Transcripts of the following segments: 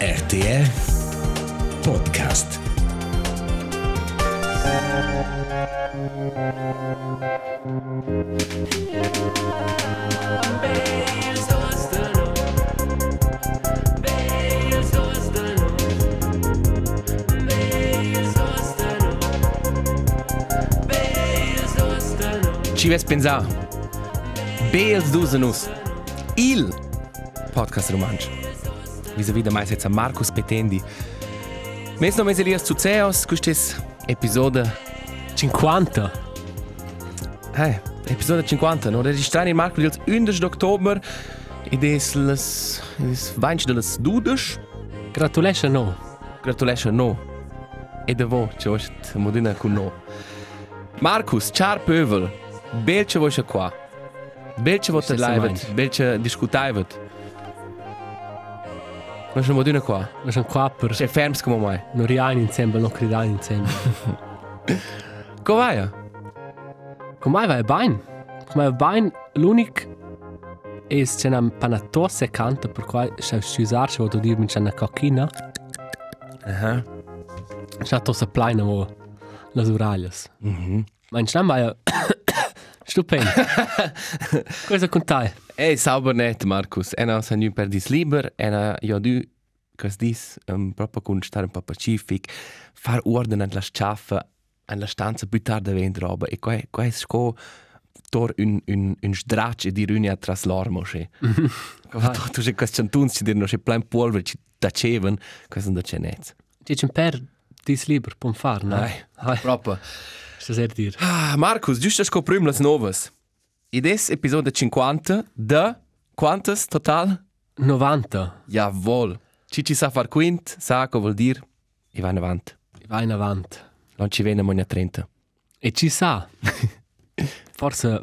RTR Podcast. Ci ves pensar. Beels dusenus. Il podcast romanč. Vis a vida mais jetzt a Markus Petendi. Mes no mes Elias Zuzeos, custes episode 50. Hey, episode 50, no registrare in Marco dels 11 d'october ed es les es vainch de les dudes. Gratulation no. Gratulation no. E de vo, ce voș modina cu no. Marcus, char pövel. Bel ce voș qua. Bel ce să live, bel ce discutaivet. Non c'è modina qua. Wir sind qua per C'è ferms come mai. non riani insieme, non cridani insieme. Come vai? Come mai vai bene? Come vai bene? L'unico è c'è una panatò secante per cui c'è scusar, c'è voluto dirmi c'è una cocchina. Aha. C'è tossa plena o le uraglie. Mhm. Ma in c'è vai stupendo. Cosa contai? Ey, sauber net, Markus. Ena sa nu per dis liber, ena ja du, kas dis, um, proprio kun star un po' pacific, far ordine an la schaffa, an la stanza butar da vent roba, e qua, qua è sco tor un, un, un stracc e dir unia tras l'ormo, che. Qua tu, tu c'è quas chantuns, ci dir no c'è plein polver, ci taceven, quas non da c'è net. C'è un per dis liber, pom far, no? Ai, Ai, proprio. c'è ser dir. Ah, Markus, giusto scoprim las novas. Ides episode 50 de quantas total? 90. Jawohl. Cici sa far quint, sa co vuol dir i vai in avant. Vai in avanti. Non ci vene monia 30. E ci sa. Forse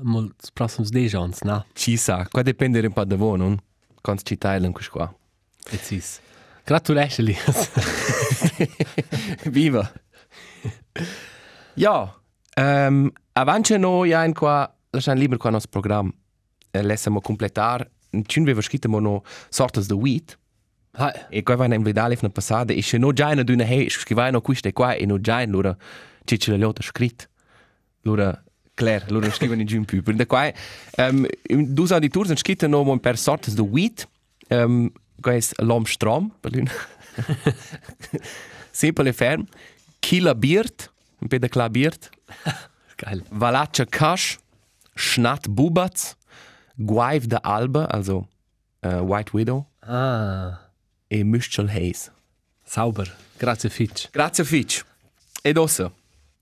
molti prossimi 10 anni, no? Ci sa, qua dipende un po' da voi, non? Quando ci tailen quis qua. Precis. Gratulation, Elias. Viva! ja, um, avance no ja in qua, lascian liber qua nos program. Eh, Lessamo completar, cin veva scritta mo no sortes de wheat, Hai. e qua vai in vidale na passada, e se no già in aduna hei, scrivai no quiste qua, e no già in lura, cici la liota scrit. Lura, Claire, lura scrivono in giù in più. Per qua, um, dus auditors han scritto no per sortes de wheat, um, qua è l'om strom, per l'un. Simple e ferm. Kila Biert, un pe de kla Biert. Geil. Valaccia Kasch, Schnat Bubatz, Guaiv de Alba, also uh, White Widow, Ah, e Müschel Hayes. sauber. Grazie, Fitch. Grazie Fitch. Ed ossa.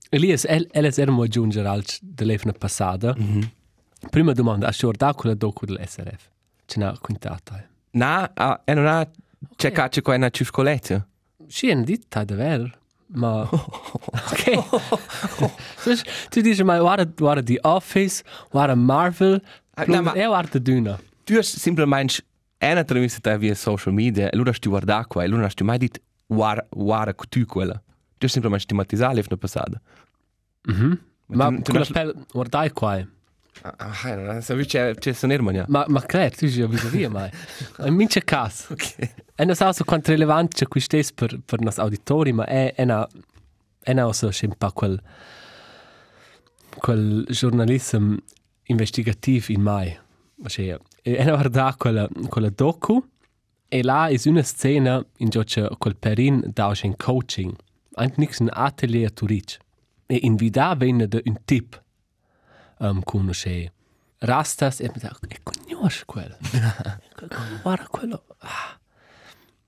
Elias, el, Elias era mo aggiungere al dell'evna passata. Mm -hmm. Prima domanda, hai guardato quella docu dell'SRF? Ce n'ha quintata. eh? Ah, e non ha c'è caccia qua una ciuscoletta. Sì, è dita, davvero. Ma... ok. dus, tu dici, ma guarda, guarda The Office, guarda Marvel, Ah, plus, no, ma- e guarda Duna. Tu hast simplemente una trasmissione via social media e allora sti guarda qua e allora non sti mai dit guarda guarda tu quella. Tu hast simplemente stigmatizzato l'evna passata. Mhm. Ma, tu- tu quella non- Ah, non so, c'è c'è sonermania. Ma, ma claro, tu já vis via mai. In mince caso. Ok. E non so quanto relevante c'è questo per, per nostri auditori, ma è, è una... È una cosa c'è un po' quel... quel giornalismo investigativo in mai. Cioè, è una guarda quella, quella docu e là è una scena in cui c'è quel perin da in coaching. Anche nichts un atelier a Turic. E in vida viene da un tip um, conosce rastas e mi sa e conosce quello guarda quello ah.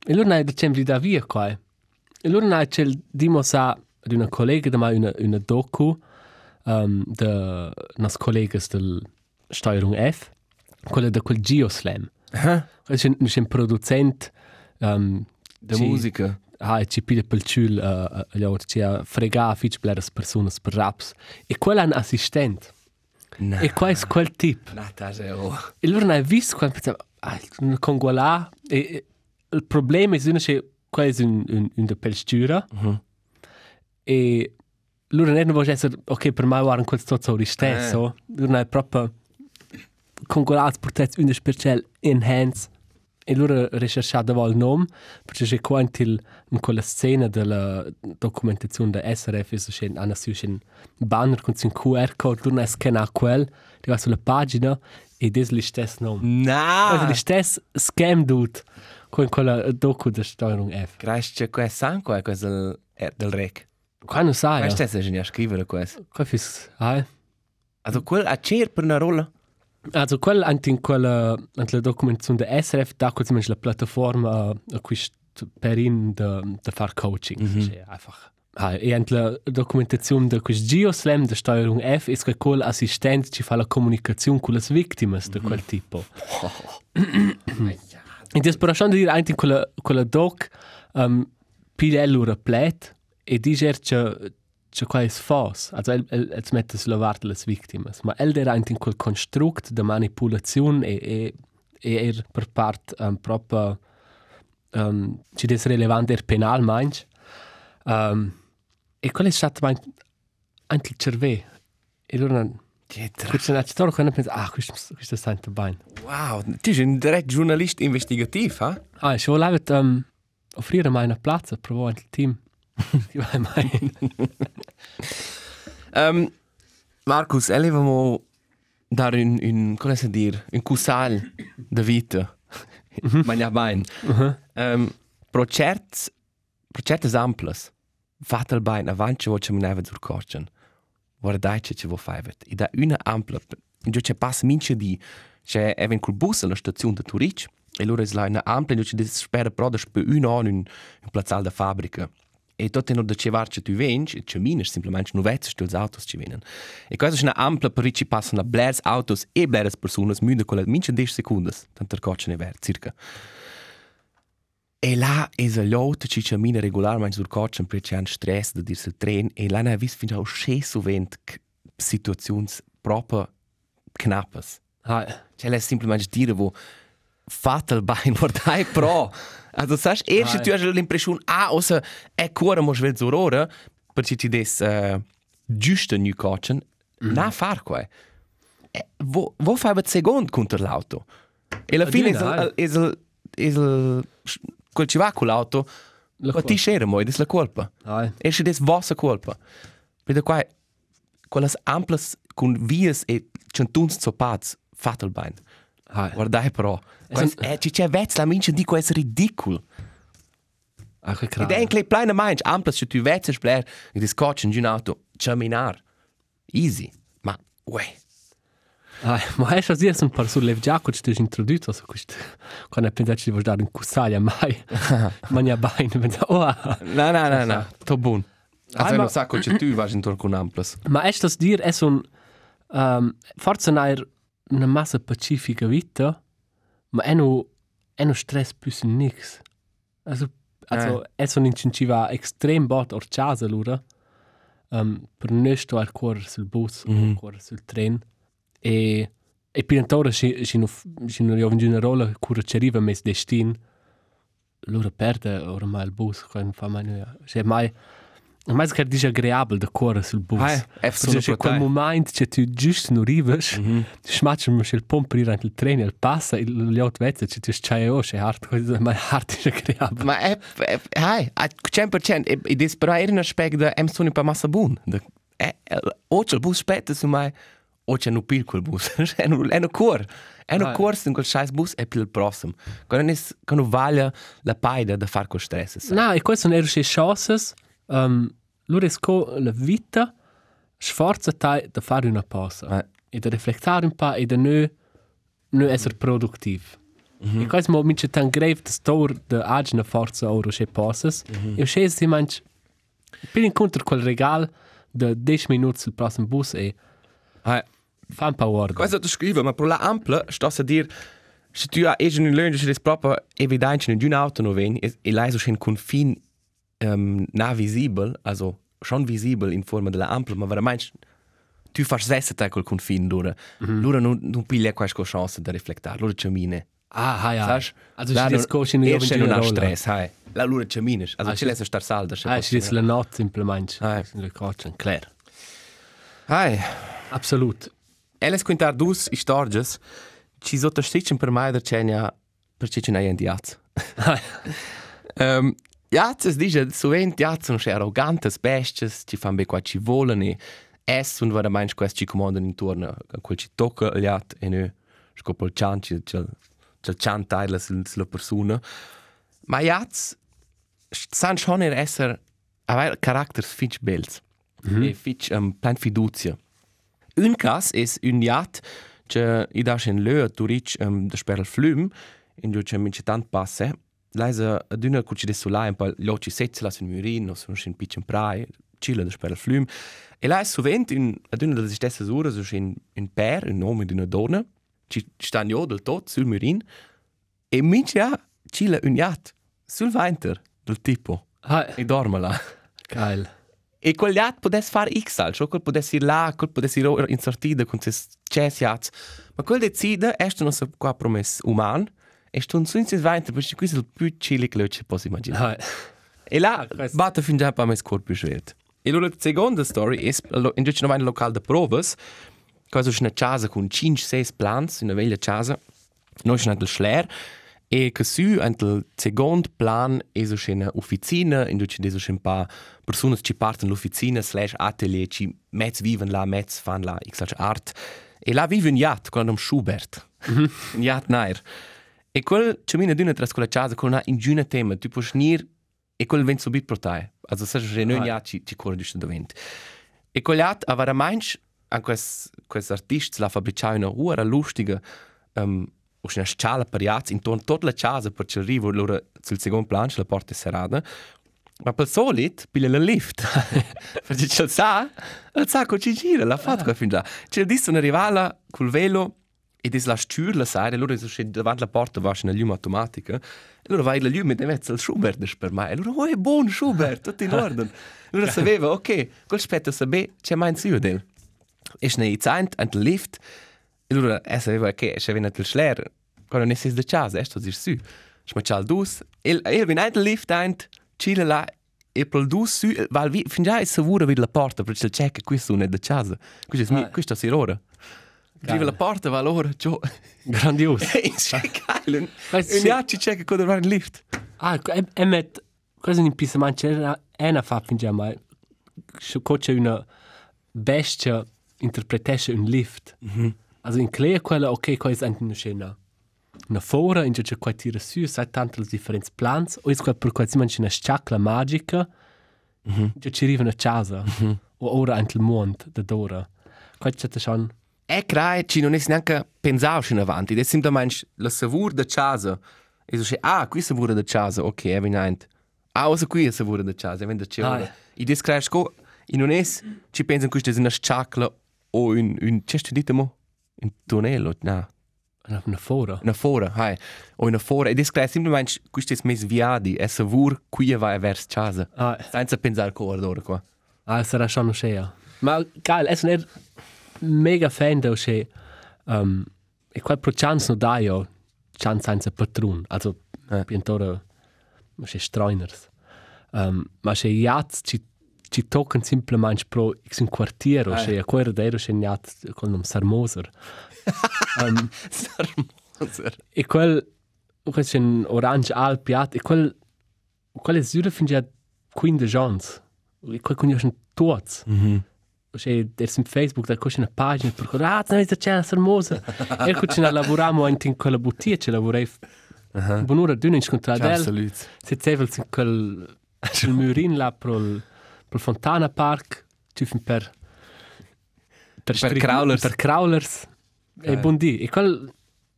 e allora noi diciamo vida via qua e allora noi c'è il dimo sa di una collega da mai una, una docu um, da nas collegas del Steuerung F quella da quel Geoslam c'è un, c'è un producente um, de Sì. musica. Ah, ci pide pel ciul uh, allora ci a frega fitch bleras personas per raps e quella è un assistent No. e qua è quel tip Nata se o. e allora hai visto quando pensavo ah, con quella e, e il problema è che qua è un, un, un de pelstura Mhm. e allora non vuoi essere ok per me guarda quel sto so stesso allora è proprio con quella portret una special enhance e loro ricercato il nome, perché c'è qua in quella scena della documentazione da SRF, c'è una un banner con un QR code, tu non scanna quel, ti va sulla pagina e è lo stesso nome. No! È lo stesso scam dude con quella docu da Steuerung F. Grazie, questo è anche questo del REC. Qua non sai. Questo è geniale scrivere questo. Qua fis, ah. Also, quel a cer per una rolla? Also, quel anche in quella, anche la documentazione da SRF, da quel la piattaforma a cui perin da, da far coaching. Mm -hmm. einfach. Ah, e anche la documentazione da quel Geoslam da Steuerung F è che quel assistente ci fa la comunicazione con le vittime di quel tipo. e ti spero di dire anche in quella, quella doc, um, pile l'ora plet, e dice che c'è qua è fos, also el, el, el smette sulla varte le vittime, ma el era in quel construct de manipulazione e, e, e er per part um, proprio um, ci des relevante er penal manch, um, e qual è stato anche il cervello, e allora questo è stato quando penso, ah, questo, questo sta in bene. Wow, tu sei un direct giornalista investigativo, eh? Ah, io volevo um, offrire una piazza, provare il team. Vai mai. um, Marcus, elevamo dar un, un, come si dir, un cusal de vita. Ma ja bain. Um, pro certs, pro certes amples, fatal bain avant che vo che mineva zur corchen. Vor dai che che vo faivet. I da una ampla, jo che pass minche di, che even col bus alla stazione de Turic, e loro es la una ampla, che des spera pro da spe un an un, un plazzal da fabbrica. E tot tenor da cevar che tu vens, e che minas simplemente nu vezes stils autos ci venen. E questa è una ampla per ci passano blers autos e blers personas müde con la mince 10 sekundes, tant der cocce ne ver, circa. E là es a lot ci camina regolarmente sur cocce per c'è un stress da dirse il tren e là ne ha vis fin già sche sovent situazions proprio knappas. Ah, C'è la simplemente dire fatal bein vortai pro. Also sagst erst du hast l'impression ah außer è cuore mo svel zur ora perché ti des uh, giusto nu cochen mm. na far qua. E, wo wo fai vet second contro l'auto? E alla fine is il, is il, is il, quel ci va con l'auto, La ma ti scere mo, ed la colpa. ah, E se des vostra colpa. Vede qua, quelles amples con vias e centuns zopats fatal bein. Ah, Guardai però. Quais, eh, ci c'è vezz la mince di questo ridicolo. ah, che Ed cravo. è anche pleine mince, amples, se tu vezz spler, e di scotch in auto, camminar. Easy. Ma, uè. Ah, ma hai schon dir un par sul lev giaco ci tu introdotto su questo. Quando hai pensato di voler dare un cusaglia mai. Ma ne ha bain, pensa, oh, ah. No, no, no, no. To bun. Ah, Also, ma- non sacco, c'è tu vas intorno con amples. Ma è dir è un um, forse nair una massa pacifica vita, ma è no è no stress più nix. Also also Eh. è un incentivo extrem bot or casa lura. Um, per nesto al cuore sul bus Mhm. o cuore sul tren e e pintora si si no si no io in rola cura ci arriva mes destin lura perde ormai il bus quando fa mai cioè mai mai che è disagreabile da cuore sul bus Ah, è Perché c'è per quel momento che tu giusto non arrivi, Mhm. ti smacci il pompa per il treno, il passa, gli altri vezzi, che tu c'hai o c'è hard, ma è hard è creabile. Ma è, è, hai, a 100%, e, e des però era un aspetto da em sono pa massa. Da, è, o c'è il bus spetta su mai, o c'è un pil quel bus. è un, è un cor. È un corso in quel scheiß bus e per il prossimo. Quando è, quando vale la paida da far con stress. No, e queste sono le chance, um, loro esco la vita, sforza te da fare una pausa, Eh. e da riflettare un po' e da non, non essere produttivo. Mm -hmm. E questo mo mince tan grave da stor da agina forza oro che pausas, mm -hmm. e uscese si manch, per incontro quel regal da 10 minuti sul prossimo bus e Hai. fa un po' ordine. Questo tu scrive, ma per la ampla sto a dire se tu hai un lungo che è proprio evidente in un auto non ven e e lei so un confin um, na visibile, also schon visibile in forma della ampla, ma veramente tu fai sessa te col confin loro. Mm -hmm. Loro non non piglia questa chance da riflettare, loro cammine. Ah, ah, ja. Saš? Also, si discorsi in Erst non ha rola. stress, hai. La loro cammine, also Ah, ci lasse star salda. Ah, si dis la notte simplement. Ah. In le cochen, clair. Hai. Absolut. Eles contar dus histórias, ci sottosticem per mai da cenia perché ce n'hai un diaz. um, Jazz dice sovent jazz sono sche arrogantes besties, ci fan be qua ci volen e es und vada meins quest ci comandano intorno a quel ci tocca il jazz e ne scopo il chan ci ci chan taila sulla persona. Ma jazz san schon er esser aver characters fitch bells. Mm -hmm. E fitch um, plan fiducia. Un cas es un jazz che i da schen lö tu rich um, de sperl flüm in jo che minci tant passe Leise dünner kutsch de solai un pa loci setzela sun murin, os un pitchen prai, chile de sperl flüm. E leis sovent un dünner de stessa sura so in un per, un nome d'una donna, ci stan jo del tot sul murin. E minci ja chile un jat sul veinter del tipo. Ah, E dorma là. geil. E quel jat podes far x al, scho quel podes ir là, quel podes ir in sortida con ses chess jats. Ma quel decide, est non so qua promes uman, e stun sun ses veinter, perché questo è il più chile che ci posso immaginare. E là, batte fin già per me scorpio schwert. E allora la seconda story è in giù c'è un locale di provas, cosa c'è una casa con 5-6 plants, una vecchia casa, noi c'è il schler, e che su il secondo plan è una officina, in giù c'è un paar persone che partono l'officina slash atelier, che mezz vivono là, mezz fanno là, sage art. E là vive un yacht con un Schubert, un yacht nair. E quel c'è mina d'una tras quella casa con una ingiuna tema, tu puoi venire e quel vent subit te. Also se c'è non ja ci ci corri di davent. E quel hat aveva mainch an quest quest artist la fabbricava una ora lustige um o una scala per jazz intorno tutta la casa per ci arrivo loro sul secondo plan la porta serrata. Ma per solit pile la lift. Perché ci sa, il sacco ci gira, l'ha fatto qua fin già. C'è disse una rivala col velo e dis la stür la sai, allora se davanti la porta va una lume automatica. E allora vai la lume deve essere il Schubert per me. E allora, oh, è buon Schubert, tutto in ordine. Allora sapeva, ok, quel spetta sape, c'è mai in su del. E ne i zaint, ant il lift. E allora, e sapeva che c'è venuto il schler. Quando ne sei da casa, è sto dir su. Schmaccial dus. E e vin il lift eint, chile la e pel dus su, val vi fin già è savura vid la porta, perché il check questo non è da casa. Questo è Ah. questo è ora. Arriva la porta, va l'ora, ciò. Grandios. È geil. Un Questo sì. ja ci check quando va in lift. Ah, e, e met, cosa in pisa manca, era una fa finge ma, c'è una bestia interpretesce un lift. -hmm. Also in Klee quella, ok, qua è anche una scena. Una fora, in c'è qua tira su, sai tanto le differenti plans, o è qua per qua si manca una sciacla magica, mm -hmm. ci arriva una casa, mm -hmm. o ora anche il mondo da d'ora. Qua c'è schon, E crai ci non è neanche pensato in avanti, è semplicemente la savura da casa. E so ah, qui savura da casa, ok, è venint. Ah, also qui è savura da casa, è venint da Ah, casa. I descrives co, in non è, ci pensano questo è una sciacla o un, un, c'è stu dite mo? Un tunnel, no. una, una fora. Una fora, hai. O una fora. E descrives semplicemente questo è mes viadi, è savur qui va verso casa. Ah, Senza pensare co ora qua. Ah, sarà schon schön. Ma geil, es ist mega fan da che um, e quel pro chance no da io chance senza patron, also Eh. eh. piantore ma che strainers. Um, ma che jats ci ci toccano semplicemente pro x un quartiere, Eh. che a quel dero che jats con un sarmoser. um, Sarmoser. e quel quel c'è un orange al piat e quel quel è zura fin già queen de gens. E quel con io sono tuots. C'è der su Facebook da c'è una pagina per cui ah non è c'è la sermosa e c'è una lavoriamo in quella bottiglia c'è lavorei Aha. buon'ora d'una in scontra Ciao, del salut. se zevel in quel sul murin là pro il pro il Fontana Park tu fin per Per street- crawlers. per crawlers e Geil. buon di e quel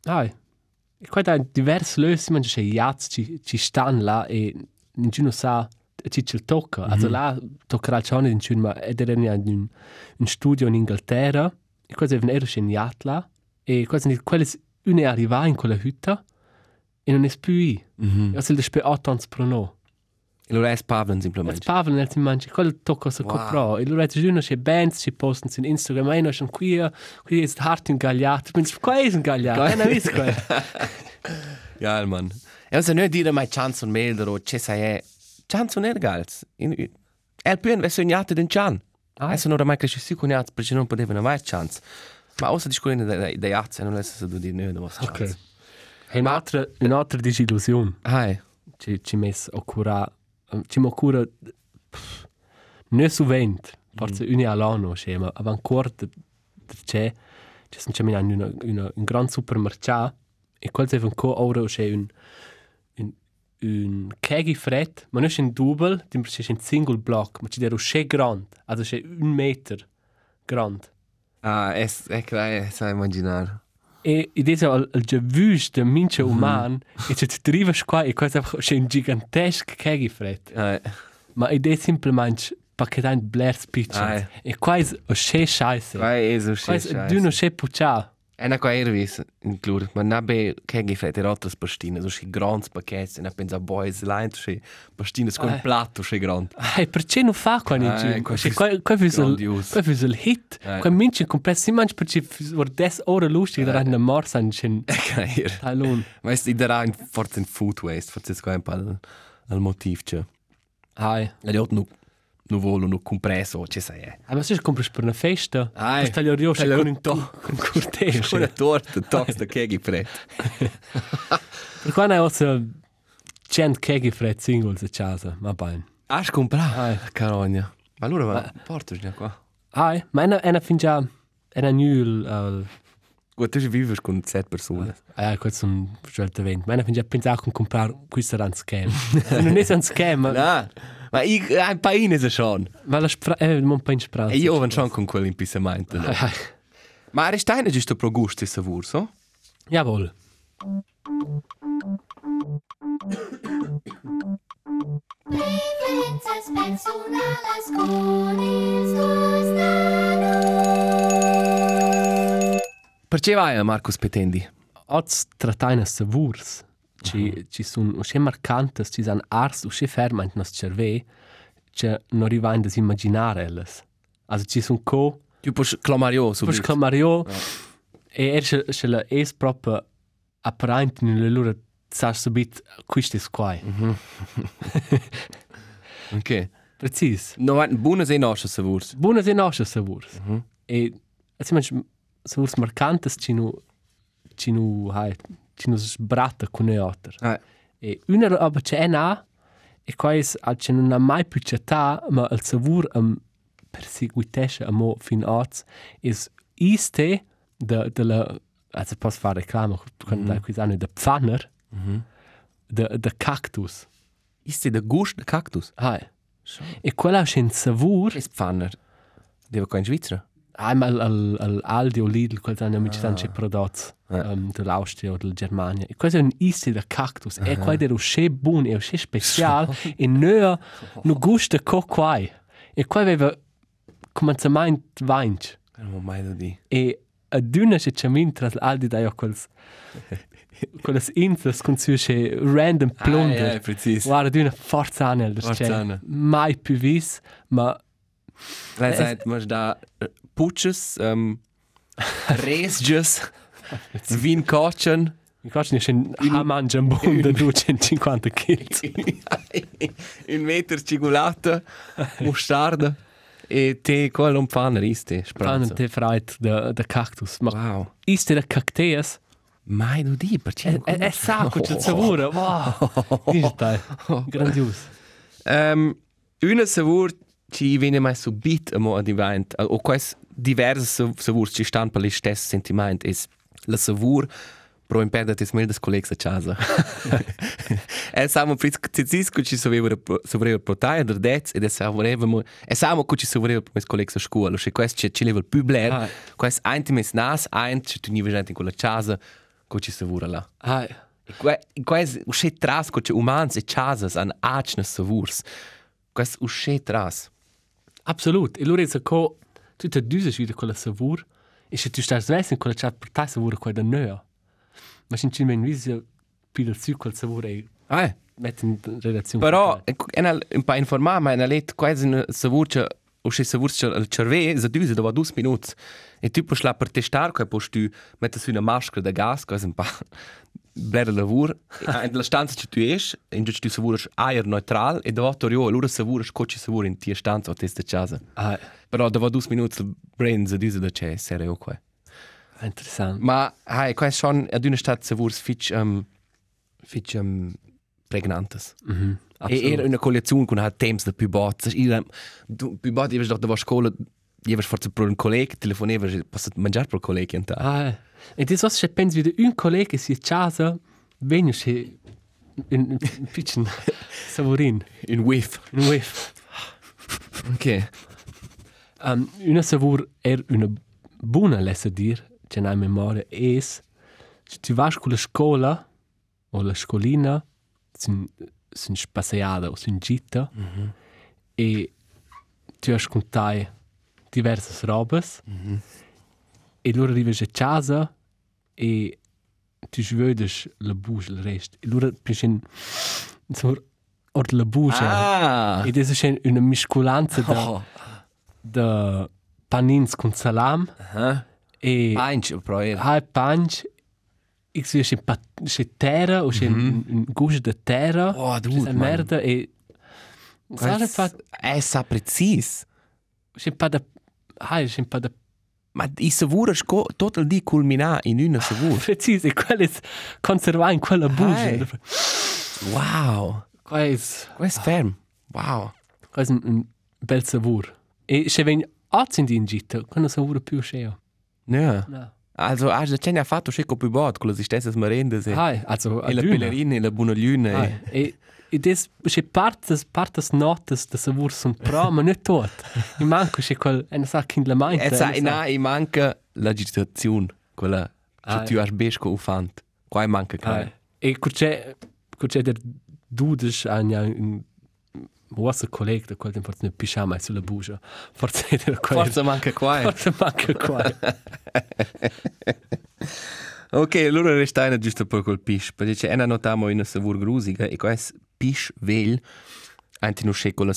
ah e qua da diversi lösi man c'è jazz ci ci stan là e nessuno sa ci ci tocca also là toccherà il cione in cima ed era in un, un studio in Inghilterra e cosa è venuto in yacht là e cosa di quelle une arriva in quella hütta e non è più lì Mhm. e se il spe ottons pro no E lo è Pavlen e semplicemente. Pavel nel ti mangi quel tocca se Wow. comprò e lo rete giuno c'è bands ci postano su Instagram e noi sono qui qui è hart in gagliato quindi qua è un gagliato e non visto qua Ja, Mann. E also nicht dire mai Chanson Melder o ce sai è Chanson Ergals. In El più è sognato den Chan. Ah. Adesso non mai cresci su con jazz perché non potevano mai chance. Ma außer di scuola dei dei jazz non è stato di noi da was Ok. chance. È un'altra, un'altra disillusione. Hai. Ci, ci messo a curare. Ci mi cura. Non sovente. Forse mm. una all'anno, cioè, ma ancora c'è. C'è sempre in una, una, un gran supermercato. E quel è ancora ora c'è un. Un kegi fred, ma non è un double, c'è un single block, ma c'è un grande, also c'è un meter grande. Ah, è, è, è, sai immaginare. E adesso il, il giavus del mince umano, e se tu arrivi qua, e questo è un gigantesco kegifred. Eh. Ma è semplicemente un Blair Speech. Ah, E qua è un schei scheisse. Qua è un Qua è un schei puccia. E na qua ervis inclur, ma na be kegi fret er otras pastines, so schi grands paquets, e na pensa boys line, schi pastines con Ah. plato schi grand. E perché non fa qua in giro? qua Cioè, fis- qua qua fis il grandios. qua fis il hit. Qua mince complesso si mangia perché vor des ore lustig da in der Mars an chen Cair. talon. Weißt du, der ein forse in food waste, forse ist kein pal al motiv che. Ai. La jot nu nu volo nu compresso, che sai è. Aber se compras per una festa, Ai. tagliare io Tagliare con un to- con cortege. Con la torta, tox da kegi fret. Per qua ne ho so 100 kegi fred singles a casa, ma bene. Has comprato? Ai. Carogna. Ma allora va, porto già qua. Ai, ma ena ena fin già ena nu al Gut, tu vives con set persone. Ah, questo è un scelto evento. Ma ena fin già pensato con comprare questo era un scam. non è un scam, ma Na, ma ich ein paar Ines schon. ma la spra eh non penso spra. E io ho schon con quell'impissamento. No? Ai. Ma Aristein è giusto pro gusto savur, so? Jawohl. Con. Perché vai, Marcus Petendi? Oz trattaina savurs. Ci ci sun usce marcantes, ci san ars usce fermant nos cerve, che non rivain des immaginare elles. Also ci sun co, Tu puoi clamario subito. Mario e er se se la es proprio apparent in le loro sa subit quiste squai. Ok. Precis. No, buona sei nostra savur. Buona de nostra savurs. E also manch savurs marcantes ci nu ci nu hai ci nu sbratta con ne otter. Ah, E una roba c'è na e qua è al c'è non ha mai più città, ma il savur am perseguitesce a mo fin oz is iste de de la also posso fare reclama con da qui sanno de pfanner de de cactus. ist der Gust der Kaktus? Hai. E quella c'è un savur Ist Pfanner. Deve qua in Svizzera. Einmal al al Aldi o Lidl quel sanno mi ci stanno prodotti Ah. um, dell'Austria o del Germania. E questo è un iste de cactus. E qua è usce buon e usce special e no no gusta co quai. E qua aveva cominciamento vainch. Non ho mai da di. E a duna se chamin tras Aldi da io quels quelles infos con su che random plunder. Ah, ja, precis. Guarda, duna forza anel Forza c'è. anel. Mai più vis, ma Lei sagt, man da Putsches, ähm, Resges, Wien Kotchen, mi faccio ne un haman jambon da 250 kg. un meter cicolata, mostarda e te quello un Pfanner iste, Pan te freit de de cactus, ma Wow. iste de cacteas. Mai du di, perché? È è sacco c'è savore. Wow. Dici Grandios. Um, una savur ci viene mai subit amo ad event, o quais diverse savur ci stan per le stesse sentiment es la savur pro impedere tes mildes collegs a casa. e samo pris cizisco ci soveva soveva protaia der dets ed e savorevamo e samo cu ci soveva mes collegs a scuola, che quest ci ci level più bler, Ah. quest intimes nas ein ci tu niva gente in quella casa cu ci savura là. Ai. E que, quais usce tras co che umans e chasas an acne savurs. Quais usce tras. Absolut. E loro dice co tu te düse wieder con la savur e se tu stai svessen con la chat per ta savur qua da neo. Ma sin cin men visio più del su col savur e Ah, mette in relazione. però ena un pa informar ma ena let quais un savur che usce savurs che al cerve za düse da va dus minuts. E tu puoi la per testar quai puoi tu mettere su una maschera da gas quais un pa blera lavur in la stanza che tu es in che tu savuras aer neutral e da ottorio allora savuras co ci savur in tia stanza o testa casa. Ai. Però da va dus minuts brain za düse da c'è serio qua. Interessant. Ma hai, qua è schon ad una stat savurs fitch um, fitch um, pregnantes. Mhm. E era una collezione con ha temps da più bots. Io du più bot ieves doch da var scola, ieves forse pro un collega telefoneva, passat mangiar pro collega in ta. Ah, eh. E das was ich pens wieder un collega si casa, venio se in in pitchen savorin, Un whiff. un whiff. Ok. Um, una savur er una buona lessa dir, c'è una memoria, es, se tu vas con la scuola o la scolina, sin, sin spaseada o sin gita, mm -hmm. e tu has contai diverse robes, mm -hmm. E loro arrivas a casa e tu vedes la bouche, il rest. E loro pensin, insomma, or la bouche. Ah. Ed è una miscolanza da, Oh. da panins con salam Aha. e Panch, pro era. hai panch e si c'è terra o c'è un, un guscio di terra Oh, dude, man. merda e sai fa È sa precis. c'è pa da hai c'è pa da Ma i savura sco total di culmina in una savur. preciso e quello è conservato in quella bugia wow. quello è Questo è ferm. Wow. quello è un, bel savur e se ven azzi in gita quando savura più sceo Ja. no Also, hast du das ja fatto sceco più bot con le stesse merende hai also E la adüna. pellerina e la buona luna. Ai, e e des c'è partes partes notes da savur son pro ma non tot mi manco c'è quel e non sa chi la mai E sa, na, i manca l'agitazione. Quella Ah, che tu hai besco ufant. Qua manca kai. e c'è c'è der dudes an ja un was collega da quel tempo ne pisciama sulla bugia forse der quel Forza manca qua. forse manca qua Ok, allora restai giusto per col pish, perché c'è una notamo in savur grusiga e questo pish vel non c'è con le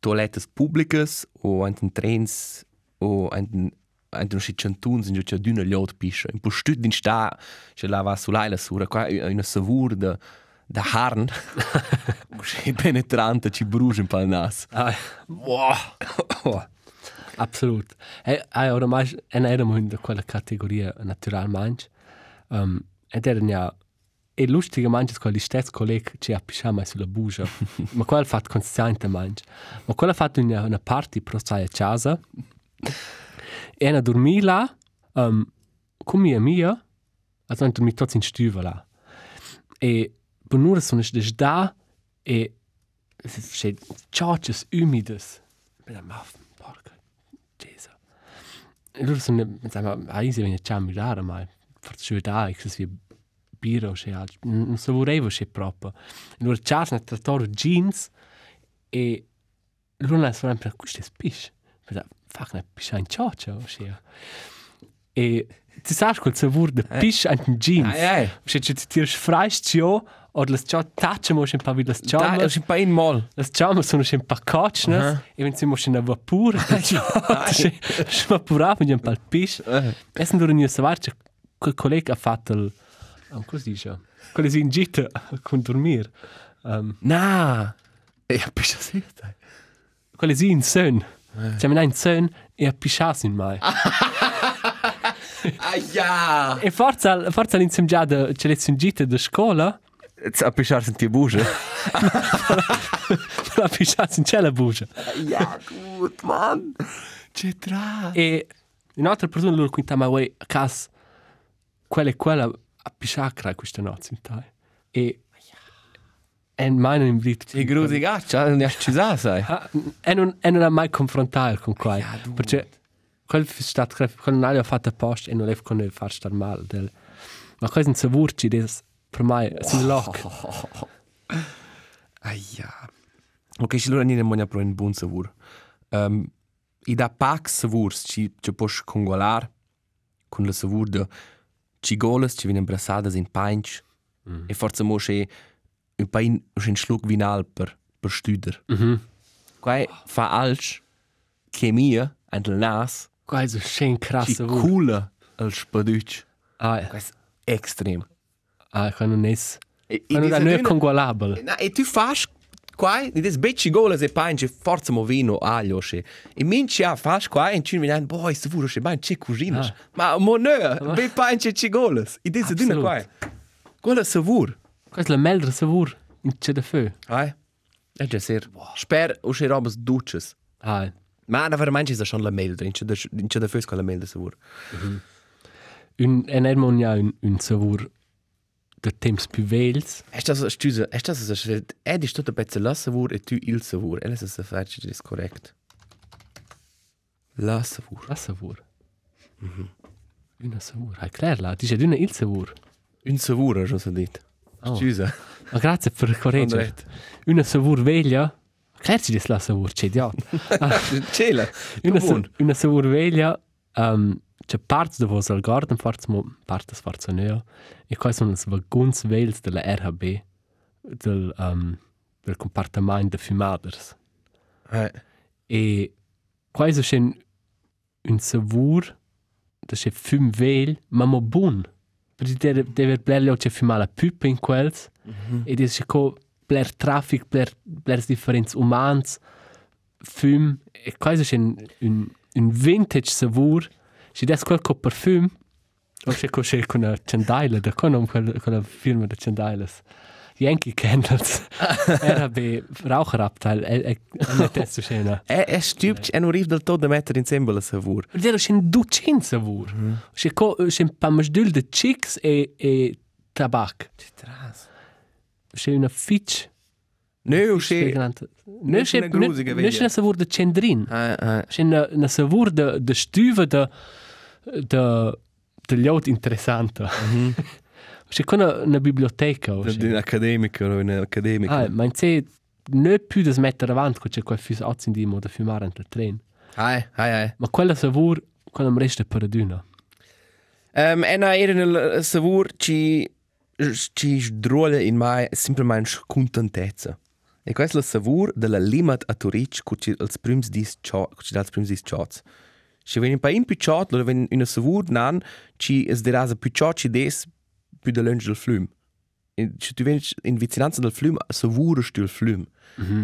toilettes pubblicas o in trens o anche anche non c'è centuns in c'è d'una liot pish. In postut din sta c'è la va sull'aila sura qua una savur da da harn. C'è penetrante ci brucia un po' il nas. Ai. Wow. Absolut. E ai oramai en eramo in quella categoria natural manch. Um, ed erano ja e lustige manches quali stess colleg ci ha pisciama sulla bugia. ma quel fat consciente manch. Ma quella fatto una, una party pro sai a casa. E una dormi là um, con mia mia. Also ein dormi tots in stüva là. E benura sono des da e c'è ciocces umides. Ma ma porca Gesù. E loro sono pensavo, ah, io viene già a mirare, ma forse ci da, che si biro c'è altro. Non savorevo c'è proprio. E loro ciao nel trattore jeans e loro non sono sempre questo è spish. Pensavo, fuck, ne piscia in cioccia o c'è. E ti sai quel savore di piscia in jeans. Ai, ai. Se ci tiras freist cio, oder las ciò tacciamo un po' vi las ciò. Da, è un po' in mol. Las ciamo sono un po' coccinas, Aha. e wenn sie moschen a vapur, svapurava un po' il pis. E sono loro new savar, che quel collega ha fatto il... Um, cosa dice? Quello si in gita con dormir. Um, Na. E ha piscia sì. quello si in son. Cioè, mi in son e ha pisciato in mai. Ah ja. E forza, forza all'insieme già da, c'è le in gita da scuola, Jetzt a pisciar in die Busche. ha pisciato in c'è la bugia. Ja, gut, Mann. C'è tra. E un'altra persona loro quinta ma vuoi a cas quella e quella a pisciacra questa notte in tai. E e mai non invito E grusi gaccia, non è ci sa, sai. e non e non ha mai confrontato con qua Ja, perché quel è stato quel non ha fatto apposta e non è con far star male del ma questo non savurci des per me si lock Ah ja. Ok, ci allora non pro un buon savur. Um, I da pax savurs ci ci puoi congolar con la savur de cigolas ci viene brassadas in painch e forse mo c'è un pain un schluck vinal per per studer. mhm Quai fa alch chemia and il nas qua è so schön ci krass savur cooler al spaduc. ah Questo è extrem. ah qua non è E, qua non dis è non è adüna- congolabile Na, e tu fas qua, di des becci goles e paince forza mo vino aglio che. E minci a fas qua in cin vinan, boy, se vuro che bain che cucinas. Ma mo no, be paince ci goles. E des dina Absolut. qua. Quella se vur. È la meldra savur in c'è da feu. Ai. E già ser. Sper o che robas duces. Ah, Ma na veramente ist schon la melda, in c'è da in c'è da fes con la melda se vur. un en ermon ja un un savur de temps più vels. È stato scusa, è stato se è di tutto pezzo la savur e tu il savur. E se se facci dis correct. La savur. La savur. Mhm. Una savur. Hai clar la, dice d'una il savur. Un savur, je so dit. Oh. Scusa. Ma grazie per correggere. Andret. Una savur veglia. Clar ci dis la savur, c'è idiot. Cela. Una, buon. sa, una savur veglia, um, c'è parts da vos al garden, parts mo, partes forza neo, e qua sono i vaguns vels della RHB, del, um, del compartimento de fumaders. Eh. E qua è un, un savur, da c'è fum vel, ma mo buon. Perché deve, deve blerle c'è fumare la pupa in quels, e deve c'è co bler traffic, bler, bler differenz umans, fum, e qua è un, un, un vintage savur, c'è des quel co parfum, o c'è co c'è con una cendaila, da con quella, quella firma de cendailas. Yankee Candles. Era be Raucherabteil, e, e, e testo scena. È è stupido, è non riesce del tutto a mettere insieme la savur. Vero, c'è un ducin savur. C'è co, c'è un pamasdul de chicks e, e tabac. Tras. C'è una fitch. No, che Non non c'è c'è una grusica Non c'è veglia. una savur de cendrin. Eh, eh. C'è una, una savur de, de stuve de, de, de liot interessante. C'è co una, una biblioteca. o c'è- Un accademico, un accademico. Ah, ma in sé non più da smettere avanti, che c'è quel fis ozzi in dimo da fumare in tren. Ai, ai, ai. Ma quella savur, quella mi resta per aduna. Um, e na era nel savur ci ci sdruola in mai semplicemente contentezza. E questo è il savur della limat a Turic cu ci als prims dis ciò, cu ci dals prims dis chots. Se veni pa in più ciot, lo ven in savur nan ci es derasa più ciot ci des più de lunge del flum. E se tu veni in vicinanza del flum, savur stu il flum.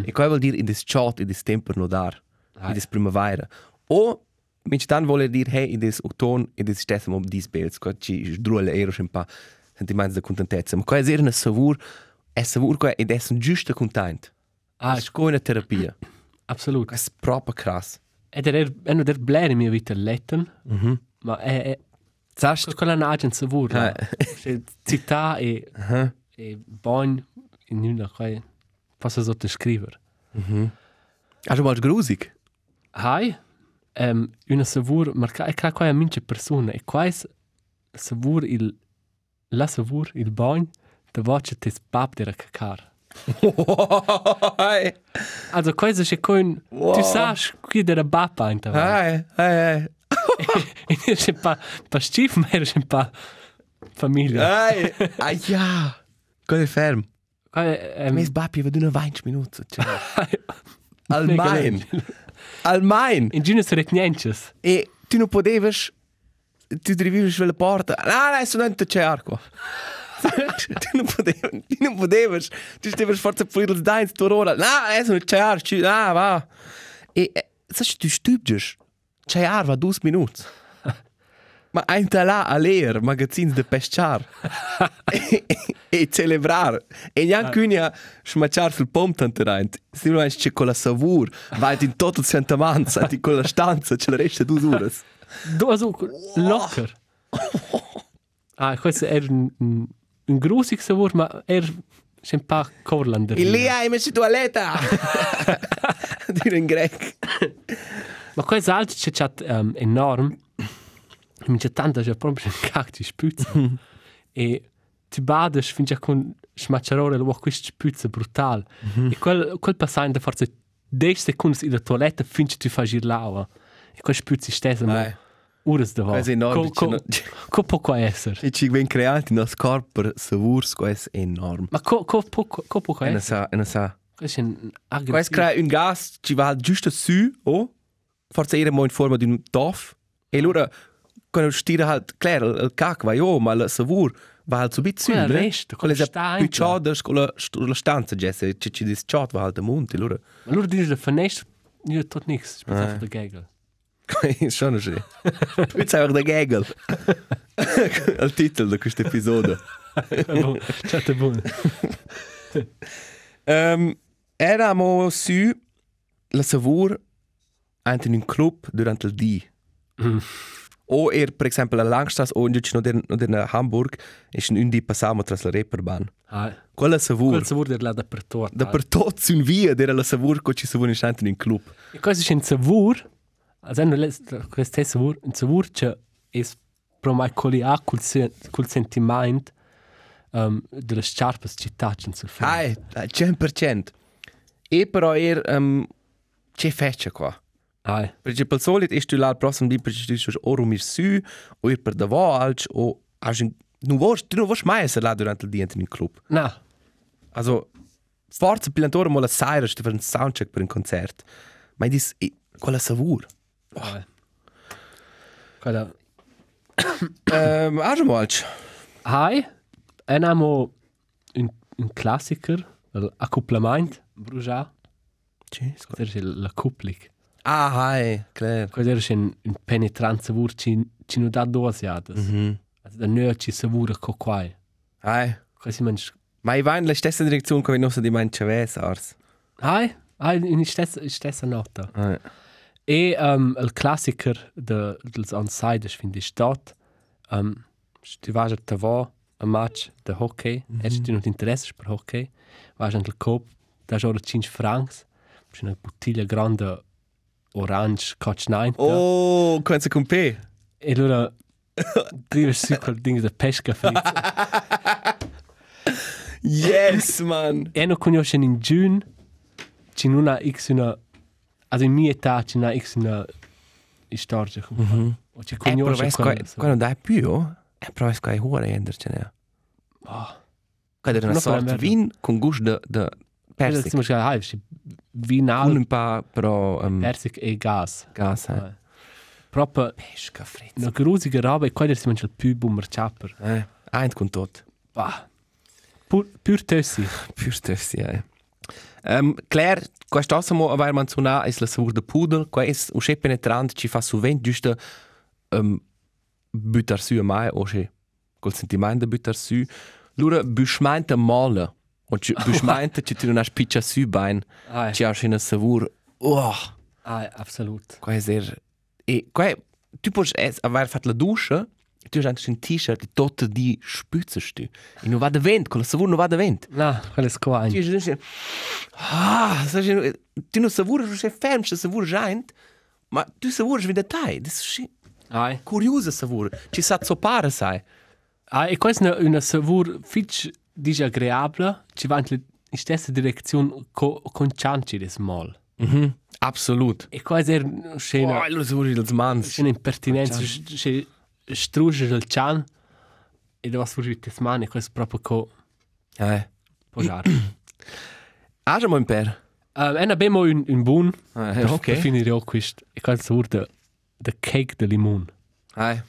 E qua vuol dire in des ciot, in des temper no dar, in des primavera. O Minch dan vuole dir hey in des auton in des stessem um dis bels qua ci sdruola ero un pa sentiments de contentezza ma qua è era una savur è savur qua ed è un giusto content Ah, ah è una terapia absolut. è proprio crass Ed er è uno der bler in mia vita letten, mhm ma è, è Sast quella è un'agent savur. Ah. C'è città e, aha e bon in una qua posso sottoscrivere. Also mal grusig Hai, um, una savur, marca, e qua è mince persone, e qua è savur il, la savur, il bon, da voce tes pap della cacar. Also cosa c'è con Wow. tu sai qui della bappa in tava. hai hai E c'è pa pa schif ma c'è pa famiglia. hai ah ja Cosa ferm Um, Mes bapi vedo una 20 minuti al main al main in Gino seret nientes. E tu non potevi. Tu drivi sulla porta. No, adesso non c'è arco. Tu non potevi. Tu non potevi. Tu stavi forza pulire il dente tua ora. No, non c'è arco. No, va. E sai, tu stupidi. C'è arco va due minuti. Ma ein là a leer magazzins de pescar e, e, e celebrar e neanche quindi a smacciar sul pom tanto reint si non c'è con la savur vai in tutto il sentamanza di quella stanza ce la resta due ore Du also locker. Ah, questo è un un, grusig savur ma er un pa Corlander. e lì hai messo toaletta dire in greco Ma questo altro c'è chat um, enorm. Mi c'è tanta c'è proprio un cacti spuzza. e ti bades finché con smacciarore lo questo spuzza brutal. E quel quel passando forse 10 secondi in la toiletta finché tu fai girlava. E quel spuzza stessa ma Da Questo è enorme, Co, co, co qua essere? e ci ven creati nostro corpo per savur questo è enorme Ma co, co, può, co può qua e non essere? sa e non sa Questo è un Questo aggressivo. crea un gas ci va giusto su o forse era in forma di un toff e allora quando stira halt klar il cac vai oh ma la savur va al subit su, Quella ne? resta, Quella quella è sta più in ciada, scuola, la stanza, Jesse, ci ci dis ciad va al de monte, allora. Allora dici la finestra, io tot nix, Eh. pensavo da gagel. Schon schön. Jetzt einfach der Gagel. Il titolo di questo episodio. Ciao, te buono. Um, eravamo su la savur anche in un club durante il dì. Mm. O er, per esempio, la Langstrasse o invece non in Hamburg, e in un dì passiamo tra la Reeperbahn. Ah, Quella savur. quel savore della da per torta. Da per tutti in via, era la savur che ci savur in in un club. E cosa c'è un savore? Also, questo è un savore che è pro mai collia col, sen col sentimento um, delle sciarpe città sul film. Hai, 100%. E però er, um, c'è feccia qua. Ah, Perché per solito è tu là il prossimo dì perché tu sei o rumir su o ir per alc o un non vuoi tu non vuoi mai essere là durante il dia in un club. no. Also forza pilantore mo la saira sti per un soundcheck per un concert. Ma dis e, quella savur. Ah. Guarda, Ehm has mo alc. Hai, en amo un, un classiker, l'accoplamento, bruja, Ci questo è l'accoplik. Ah, hai, klar. È un, un penetrante savore ci, ci non dà dosiadas. Mm Mhm. -hmm. Da noi ci savore co quai. Hai. Questo è Ma i va in la stessa direzione come nostra di mein Chavez ars. Hai, hai in stessa, stessa nota. Ah. E um, il classiker de, dels Onsiders finde ich dort. Um, du warst da war ein Match de Hockey. Mm -hmm. Hättest du noch Interesse per Hockey? Warst an der Coop, da ist auch 5 Francs. C'è una bottiglia grande orange Coach 9. Oh, kannst du kommen? E allora drivi su quel ding de pesca fritto. Yes, man. e non conosce in giugno. C'è una X una... Also in mia età c'è una X una storia. Mm -hmm. O ci Eh, però conosce ves qua, qua non dai più, oh? Eh, però ves qua è ora ender ce n'è. Oh. Qua è una sorta è di vin con gusto de, de Persic. persic. Zum Beispiel, hai, c'è vinal, Un un pa, però, um, Persic e gas. gas, eh. Proprio Pesca fritz. una grusiga roba e quello si mangia il più boomer chopper. Eh, eint con tot. Bah. Pur, pur tössi. Pur stessi, eh. Um, Claire, questo ossimo aver menzionà è la savur de pudel, qua è un che penetrant, ci fa suvent giusto um, buttar su a mai, o che col sentimento de buttar su. Lura buschmeinte male, o ci buschmeinte ci tu non has piccia su bein, Ai, ci has una savur, oh, ai, absolut. qua è ser... E qua tu puoi aver fatto la duscia, tu hai anche un t-shirt e tutto di spuzzest tu. E non va da vent, con la savur non va da vent. No, quello è qua. Tu dici, ah, sai, tu non savuri se ferm, se savuri giant, ma tu savuri in dettaglio, das ist Ai. curioso savur, ci sa zopare, sai. Ah, e questa è una, savur fitch disagreabile, ci va in la stessa direzione co, con cianci del mal. Mhm, absolut. E questa è una Oh, scena, lo savuri dels mans. scena impertinenza, c'è strugge del cian e dove sfuggi le mani, questo è proprio co Eh. posare. Age mo imper. uh, e abbiamo un, un buon, Eh, per, per ok. finire auch questo, e questo è the, the cake de limone. Eh,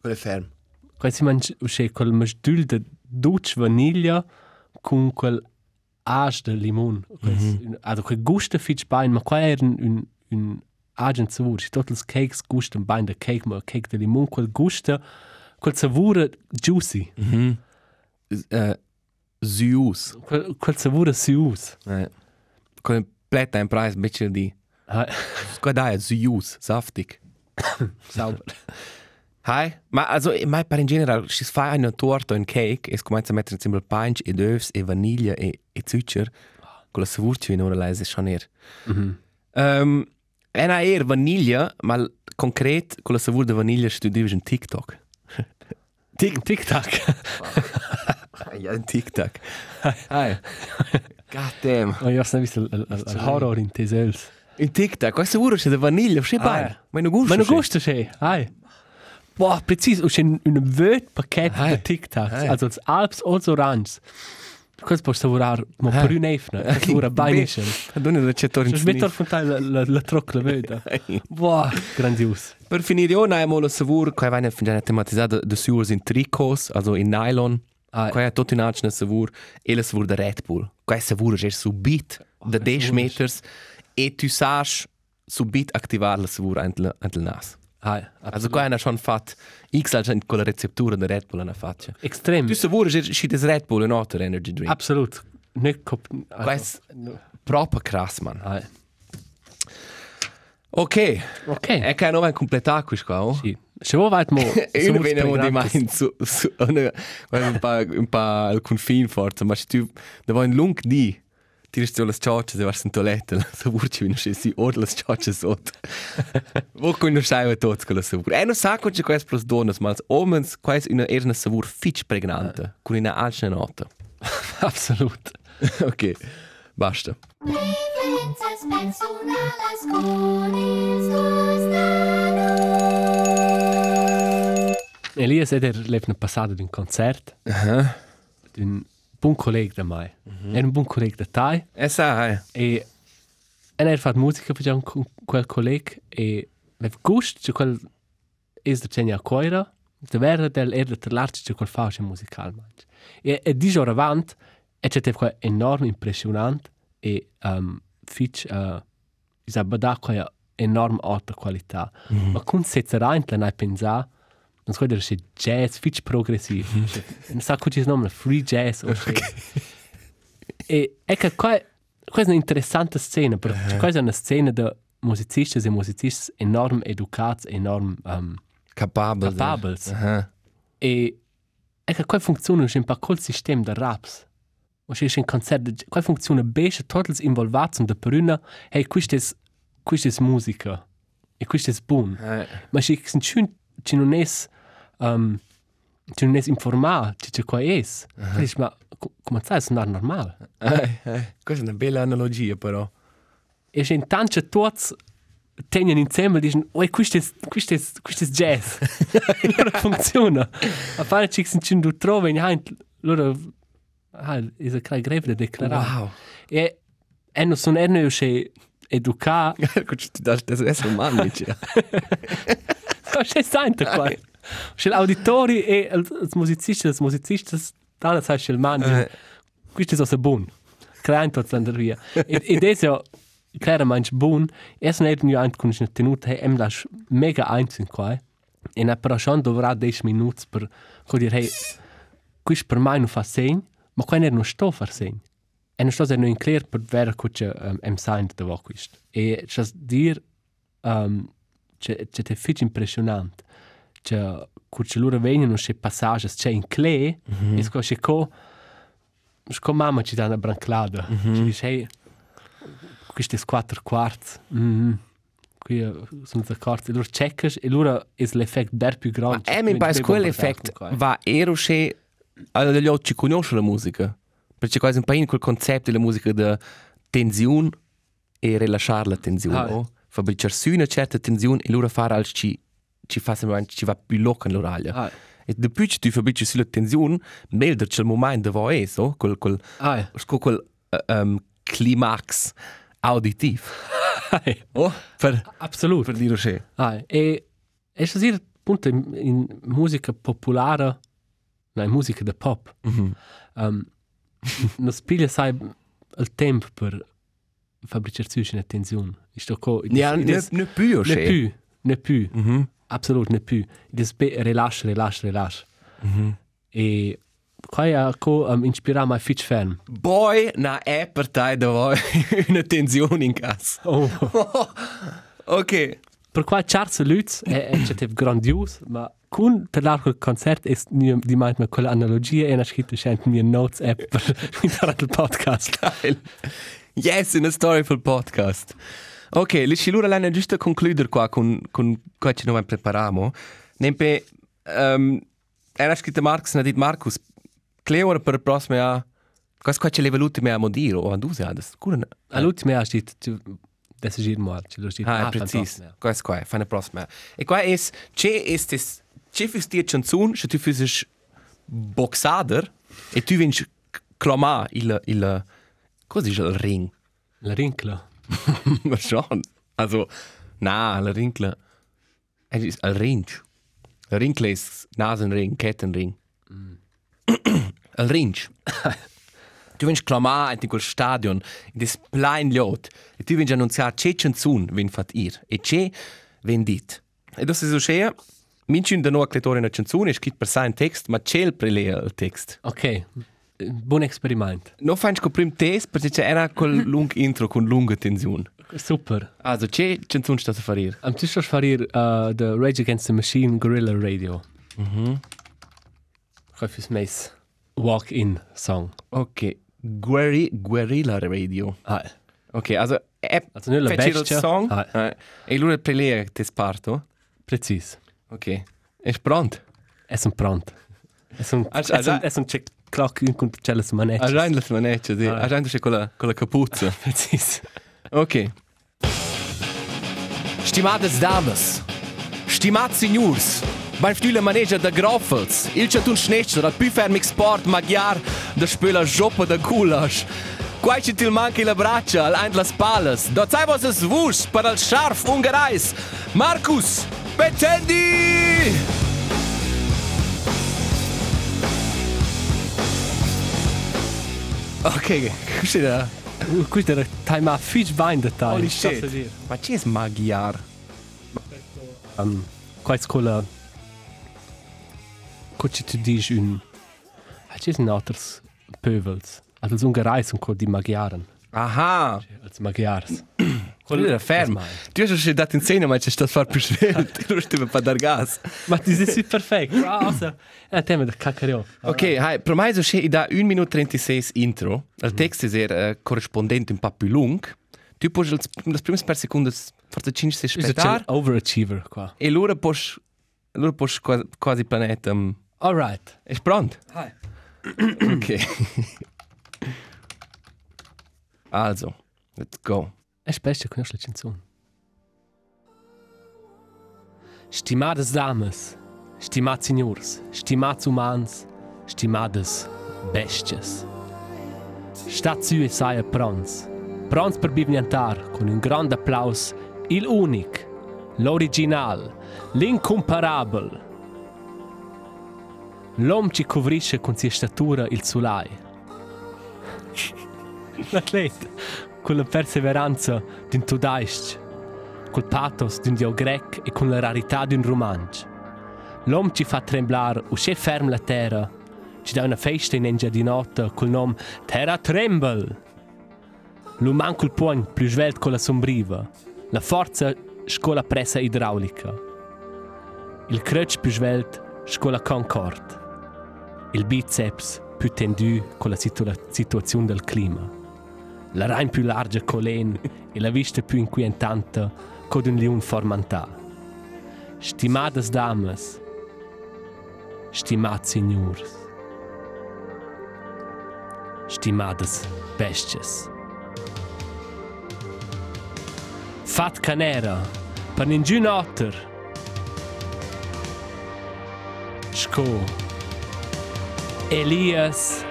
quelle ferm. Questo mangia, c'è quel masdul de dolce vaniglia con quel age de limone. Mm -hmm. Also quel gusto fitch bein, ma qua era un, un, un agent savur. C'è tutti i cakes gustan bein de cake, ma cake de limone, quel gusto, quel savore juicy, Mhm. Eh, Zius. quel, quel savore sius. Eh. Komplett ein Preis, ein bisschen die. Ah, Qua da, Zius, saftig. sauber. Hai, ma also, ma per in general, si fa una torta, un cake, e si comincia a mettere insieme il punch, e d'oeufs, e vaniglia, e, e zucchero, con la savurci in ora lei, è schon eher. Mhm. Um, è una eher vaniglia, ma l- concret, con la savur de vaniglia, studivi un TikTok. Tic, tic tac. Ja, un TikTok. Hai. God damn. Oh, io ho visto il, il, il, il horror in tesels. Un TikTok, questa savur è de vaniglia, sei Ah, bene. ja. Ma non gusta. Ma non gusta c'è, hai. Boah, precis, c'è un, un vöt paket Tacs, Hai. also als Alps als Orange. Questo può savorare, ma per un efne, che savora beinisce. Non è recettori in Ci metto al frontale la, la, la trocca veda. Boah, grandios. Per finire, io abbiamo la savur, che viene fin già tematizzata de suurs in tricos, also in nylon, Ah, Qua è tutto in altro savur e la savur da Red Bull. Qua è savur è subit da 10 meters e tu sai subit attivare la savur antel antel nas. Ah, Also qua è schon fat X al con la receptura da Red Bull na faccia. extrem. Tu savur è schi des Red Bull un altro energy drink. Absolut. Nicht kop. Qua è proprio krass man. Ah, Ok. ok. E che non va completare questo qua. oh? Sì. Se vuoi vai mo. Io non vedo di mai su su una un pa un pa al confine forza, ma se tu da vai un lung di tirst du las ciocce se vas in toilette, so vurci vino se si od las ciocce sot. Wo kun du schaiwe tots con la savur. E non sa con c'è quest plus donas, ma als omens quais una savur fitch pregnante, con una altra nota. Absolut. ok. Basta. Preferences personales con il Elias er lebt ne passata d'un concert Aha. d'un buon collega da mai. Era un buon collega da tai E sa, eh. e en er fat musica per un quel collega e lev gust che quel is da cenia coira de vera del er de l'arci che quel fascia musical manch. E e di giorno avant e c'è te quel enorme impressionant e um, fitch uh, isa bada quella enorm alta qualità. Mm -hmm. Ma kun setzera in la pensa non so dire se jazz fitch progressiv. Non sa cosa nome free jazz o okay. E ecco qua questa è un'interessante scena perché uh -huh. questa è una scena di musicisti e musicisti enorm educati, enorm um, Capabel. Capabels. Aha. e ecco qua funziona un po' col sistema di raps. O c'è un concerto, qua funziona bene, tutti involvati da prima, hey, questa è questa è musica e questo è buono. Eh. Ma se ci non è um, ci non è informato ci c'è qua è. Uh -huh. Ma co- come sai, è normale. Eh, eh. Questa è una bella analogia però. E se intanto tutti tengono insieme e dicono, oh, questo è, questo è, questo è jazz. allora funziona. A fare ci si non trova in hand, allora ah, è una grave greve da declarare. Wow. E e non sono erano che educare, Gut, du darfst das essen Mann nicht. Ja. ma c'è sempre qua. C'è l'auditori e i musicisti, i musicisti, da sai c'è il man. Eh. Questo è so buon. Klein tot andare via. E ed è so chiaramente buon. E se ne è anche con una tenuta, è las mega einzeln qua. E ne però schon dovrà 10 minuti per dire, hey, questo per me non fa segno, ma qua non sto a far segno. E non sto a non clear per vera cosa um, em sign da va questo. E c'è dir um, c'è c'è te fitch impressionante. C'è cuccia loro vengono c'è passaggi, c'è in clay, mm -hmm. e c'è co Sco mamma ci dà una branclada. Mm -hmm. Ci dice, è quattro quarti. Mm -hmm. Qui eh, sono d'accordo. E loro checkers e loro è l'effetto ben più grande. Ma è mi pare quell'effetto va ero che agli occhi conosce la musica. Perché quasi un po' in quel concetto della musica di tensione e rilasciare la tensione. Ah, Oh. Fabbricare su una certa tensione e loro fare al ci ci fa sembrare ci va più loca nell'oraglio. Ah, E dopo che tu fabbrici sulla tensione, meglio c'è il momento dove è, so, quel, quel, ah, quel, uh, um, climax auditiv. ah, Oh, per, absolut. per dire che. Ah, e è così appunto in, in musica popolare, no, in musica da pop, Mm -hmm. um, non spiglia sai il tempo per fabbricare su una tensione. Sto co, Ja, ne, ne più, ne più, ne più. Mm -hmm. Absolut, ne più. Des be relax, relax, relax. Mm -hmm. E qua è co um, inspira mai fitch fan. Boy, na è per te dove una tensione in casa. Oh. ok. per qua Charles Lutz è è c'è grandios, ma con per l'arco concert è di mai ma quella analogia è una scritta scent mie notes app per per il podcast. Geil. Yes, una storia per il podcast. Ok, le chilura l'hanno giusto concludere qua con, con qua ci noi prepariamo. Nempe, um, era scritto Marx, ha detto Marcus, che ora per il prossimo anno, cosa qua c'è le l'ultime a modire o a due anni? Cura, All'ultima ha detto tu desigir mal, ci lo dici. Ah, è preciso. Questo qua fa il prossimo. E qua è, c'è questo, c'è questa canzone, se tu fai boxader e tu vieni clamare il, il, cosa dice il ring? La rincla. Schon. Also, na, la rinkle. Es ist ein Ring. Ein Ring ist Nasenring, Kettenring. al Rinch. tu vens clamar in quel stadion, in des plein lot, e tu vens annunziar che canzun vin fat ir, e che ven dit. E das ist so schea, mincin da no accletore una canzun, è scrit per sein text, ma c'è il prelea il text. Ok, buon experiment. No fans co prim test, perché c'era quel lung intro con lunga tensione. Super. Also, che canzun sta a farir? Am tu stas farir uh, the Rage Against the Machine Guerrilla Radio. Mhm. Häufig meis Walk-in Song. Ok, Guerri Guerrilla Radio. Ah, Ok, also, è Also la bestia. song, Ah. eh, e lui prelea te sparto. precis. Ok, è pronto? Es un pront. Es un Ah, es un ah, es un clock in con su manette. Ha già la maneccia, sì. Ah. Già con la, con la capuzza. Precis. Ok. Stimadas damas, stimats signors, beim stile maneja da Groffels, il chatun schnetzer, più fermic sport maghiar, da spela joppa da gulasch. Quai ci til manchi la braccia, al ein las palas, da zai was es wusch, per al scharf ungereis. Markus, Betendi! Ok, così da... Questo era time up fish vine dettagli. Holy shit. Ma ci è magiar? Um, quais cola Coci tu dis un Ci sind alters Pövels. Also so un Gereis und die Magiaren. Aha! Als Magiars. Quello era fermo. Tu hai già dato in segno, ma c'è stato far più svelto. Non stiamo per dar gas. Ma das ist perfekt. Wow, also, ein Thema der Kakareo. Ok, hai, promesso c'è da 1 minuto 36 intro. Il testo è corrispondente un po' più lungo. Tu puoi le prime per secondi, forse 5 6 Ist ein aspettare. Overachiever qua. E allora puoi, allora puoi quasi, quasi planeta. Um, All right. è pronto? Hi. Ok. also, let's go. Es beste conosce la canzone. Stimadas damas, stimados senhores, stimados humanos, stimadas bestias. Stat su e saia prons. Prons per bivniantar con un grande applaus il unic, l'original, l'incomparable. L'uomo ci covrisce con sia statura il sulai. L'atleta, con la perseveranza d'un tudaist, col pathos d'un dio grec e con la rarità d'un romanzo. L'uomo ci fa tremblar uscì ferm la terra, ci dà una festa in engiadinota col nome Terra Tremble. L'uman col pugno più svelto con la sombriva, la forza con la pressa idraulica, il crutch più svelto con la concorde, il biceps più tendu con la situa- situazione del clima la rain più larga colen e la vista più inquietante con un liun formantà. Stimadas damas, stimats signors, stimadas bestias. Fat canera, per ningun otter. Sco. Elias,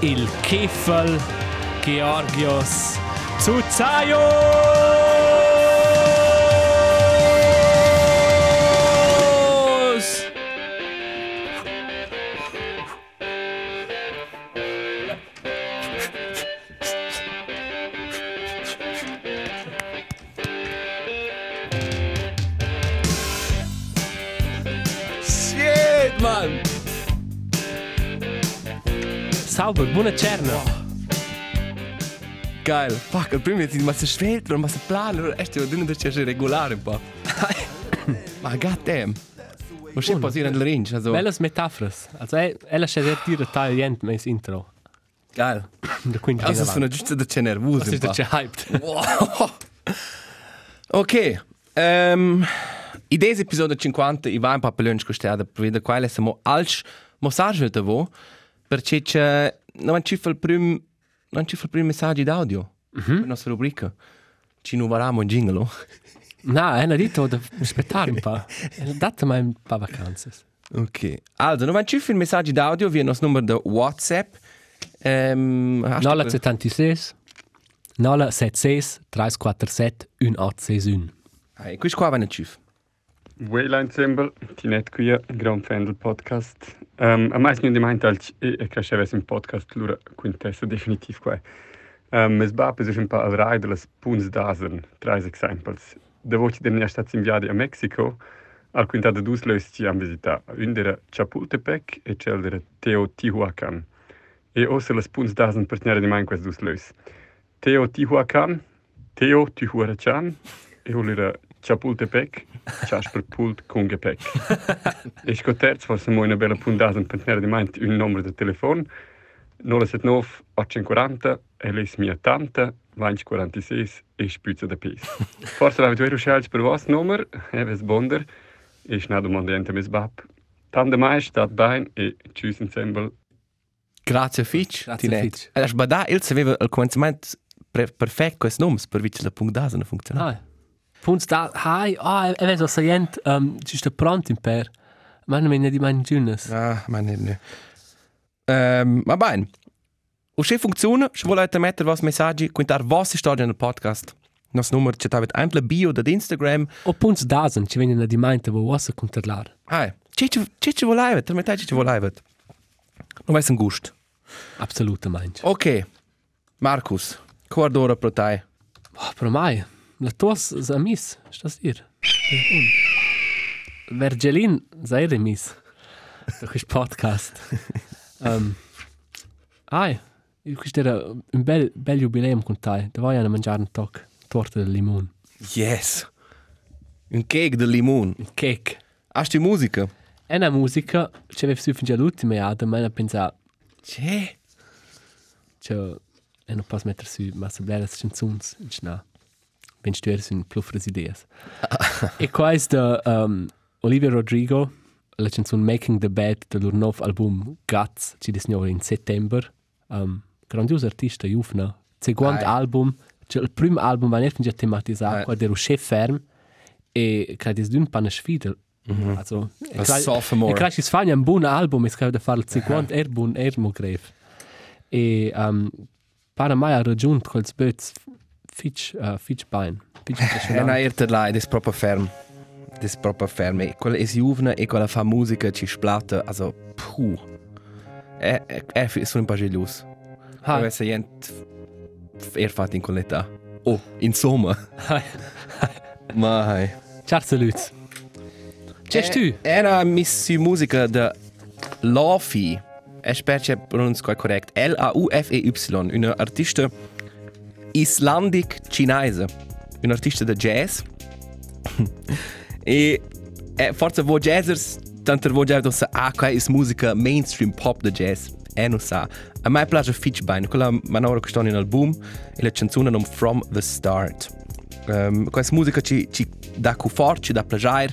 il Keffel, Georgios Zuzaios! Shit, man! Sauber, buona cerna. Geil. Fuck, il primo è ma se svelto, ma se plano, è sto dunque da cercare regolare un po'. ma god damn. Ma c'è poi in il range, also. Bellas metaforas. Also, e- ella c'è da dire taglient mes intro. Geil. Da quindi Also sono giusto da c'è nervoso Was un ist da po'. c'è hyped? Ok. Um, in questo episodio 50 i vai un po' per lunch costata per vedere quale siamo alci messaggio da voi perché c'è non ci fa il primo non ci fa il primo messaggio d'audio per la nostra rubrica. Ci nuovariamo in jingle. No, ella detto da aspettare un po'. Date mai un po' vacanze. Ok. Also, non ci fa il messaggio d'audio via il nostro numero di WhatsApp. Um, Nola 76 Nola 76 347 1861. Questo qua va in cif. Wayline Symbol, Tinette qui, Grand Fan del Podcast. Um, a mais non di mai tal e e cresceva un podcast lura quintessa definitiv qua. Um, mes bap es un pa al rai de las puns dasen, trais exemples. Da voce de mia stat inviadi a Mexico, al quinta de dus leus ci am visita. Un dera Chapultepec e cel dera Teotihuacan. E ossa las puns dasen per tenere di mai quest dus leus. Teotihuacan, Teotihuacan, e olira Chapultepec, chas per pult con gepec. e sco terz forse mo una bella punt dasen per tenere di mai un numero de telefon, 079 840 e les mia tanta 2046 e spüze de pis. Forse la vedo scelts per vos nummer, Eves Bonder, e schna domandente mis bab. Tan de mai stat bain e tschüss ensemble. Grazie Fitch. Grazie, Tinet. Fitch. E la da il aveva al cominciamento pre- perfetto questo nome per vice la punta da non funziona. Ah, punts da, hai, ah, e vedo se jent, um, ci sta pronto in per. Ma non mi ne di mai giunas. Ah, ma ne ne. Ehm, ma bene. O se funziona, se volete mettere vostri messaggi, quintar vostre storie nel podcast. Nos numero c'è tavet anche la bio da Instagram. O punts dasen, ci vengono di mente, wo was controllare. Ah, c'è c'è c'è voleva, te metti c'è voleva. Non vai un gusto. Absolutamente. Ok. Marcus, quardora pro te. Oh, per mai, la tuas amis, stas dir. Vergelin, sei remis. Doch ist Podcast. um, ai, questo era un bel, bel jubileum con te. Da vai a mangiare un toc, torta del limone. Yes. Un cake de limone. Un cake. Hast du musica? E una musica, ci avevo su finché l'ultima jada, ma ne pensa, C'è. cioè, e non posso mettere su massa belle canzoni, no. Studiare su pluffere ideas. e da um, Olivia Rodrigo, la canzone Making the Bed del loro nuovo album Guts, ci disegno in settembre. Um, grandioso artista, Jufna. Secondo album, cioè il primo album va Ai. tematizzato, qua era chef ferm e credo che è un una sfida. Also, A sophomore. E credo che fa un buon album, e credo di fare il secondo er buon er mo greve. E um, para mai ha raggiunto quel spezzo fitch, uh, fitch bein. È una erta là, ed è proprio ferm. Ed è proprio ferm. E quella è giovane e quella fa musica ci splatta, also, puh. È, è, è, sono un po' geloso. Ah, Deve essere gente er fatto in quell'età. Oh, insomma. Ma. Ciao saluts. C'è tu? Era missi musica da Lofi. Ich spreche pronunzia korrekt. L-A-U-F-E-Y. Una artista islandic cinese. Un artista da jazz. e eh, forse vo jazzers, tanto vo già dosa, ah, qua è musica mainstream pop da jazz. E non sa. A me piace fitch bene. Quella manora che sto in album e la canzone non From the Start. Um, questa musica ci, ci dà cu fort, ci dà piacere.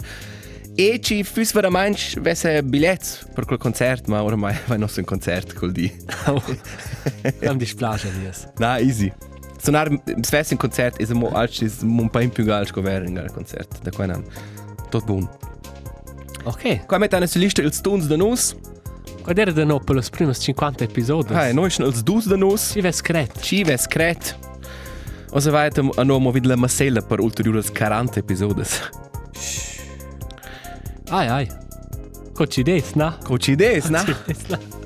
E ci fus veramente vesse biglietti per quel concerto, ma ormai vai non un concerto col di. Non dispiace, Elias. Na, easy. Sonar svesse un concerto è mo altro, è un po' più gallo che avere un concerto. Da qua non. Tot buon. Ok. Qua mettere sulla lista il Stones da nos. Qual era da no per los primos 50 episodi? Ah, noi sono il Dus da nos. Si ves cret. Ci ves cret. O se vai a nuovo vid la masella per ulteriori 40 episodi. Ai, ai. Coincides, na? Coci des, na? Coincides, na?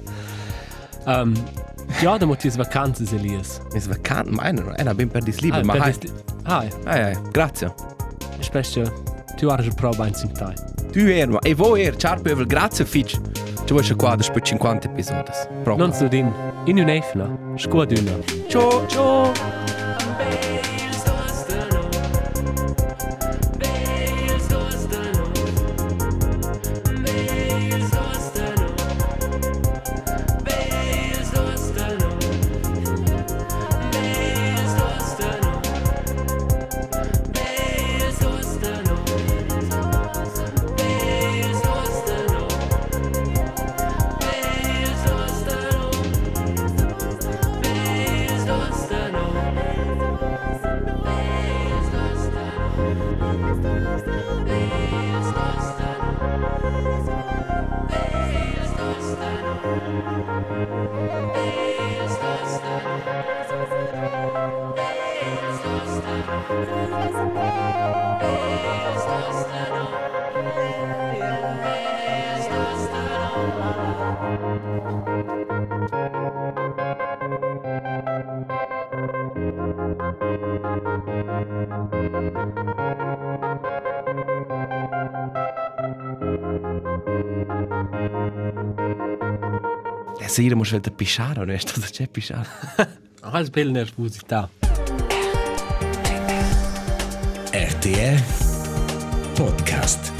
Um, ja, da motis vacanzas, Elias. Es vakant, meiner. Era ben per dis liber, Ah, ma per hai. dis- Ai, Ai, ai, grazie. specie, tu hai prova in sintai. Tu er, ma e vo er, ciao per grazie Fitch. Ci vuoi qua per 50 episodi. Proprio. Non so din, in un efna, scuaduna. Ciao. Ciao! E se ira mo svelta pisciare, non è stato c'è pisciare. Als bella nervosità. RTR Podcast.